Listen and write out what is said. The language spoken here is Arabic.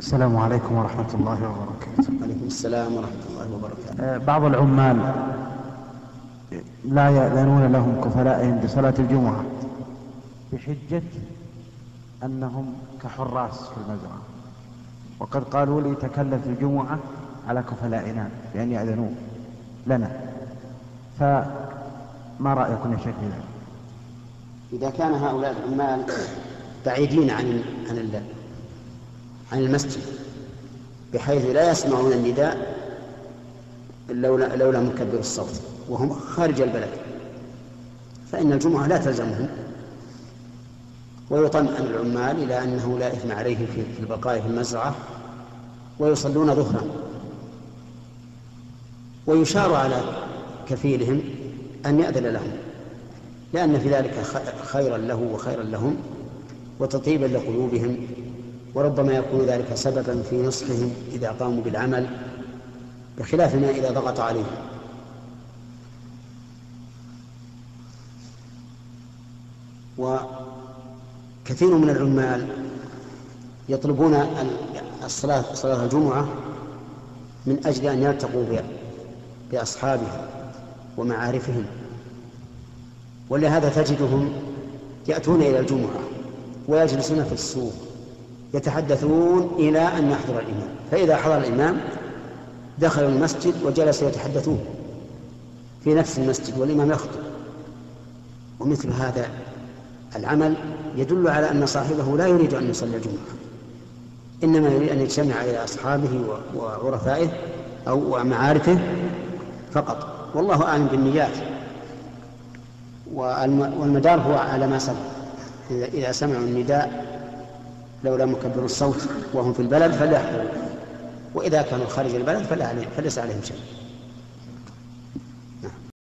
السلام عليكم ورحمة الله وبركاته. عليكم السلام ورحمة الله وبركاته. آه، بعض العمال لا يأذنون لهم كفلائهم بصلاة الجمعة بحجة أنهم كحراس في المزرعة. وقد قالوا لي تكلف الجمعة على كفلائنا بأن يأذنوا لنا. فما رأيكم يا شيخ؟ إذا كان هؤلاء العمال بعيدين عن عن عن المسجد بحيث لا يسمعون النداء لولا لولا مكبر الصوت وهم خارج البلد. فإن الجمعة لا تلزمهم. ويطمئن العمال إلى أنه لا إثم عليه في البقاء في المزرعة ويصلون ظهرا. ويشار على كفيلهم أن يأذن لهم لأن في ذلك خيرا له وخيرا لهم وتطيبا لقلوبهم وربما يكون ذلك سببا في نصحهم إذا قاموا بالعمل بخلاف ما إذا ضغط عليهم. وكثير من العمال يطلبون الصلاة صلاة الجمعة من أجل أن يلتقوا بأصحابهم ومعارفهم. ولهذا تجدهم يأتون إلى الجمعة ويجلسون في السوق يتحدثون إلى أن يحضر الإمام. فإذا حضر الإمام دخلوا المسجد وجلسوا يتحدثون في نفس المسجد والإمام يخطب. ومثل هذا العمل يدل على أن صاحبه لا يريد أن يصلي الجمعة. إنما يريد أن يجتمع إلى أصحابه وعرفائه أو معارفه فقط. والله أعلم بالنيات. والمدار هو على ما سبق إذا سمعوا النداء لولا مكبر الصوت وهم في البلد فليحضروا وإذا كانوا خارج البلد فلا عليهم فليس عليهم شيء.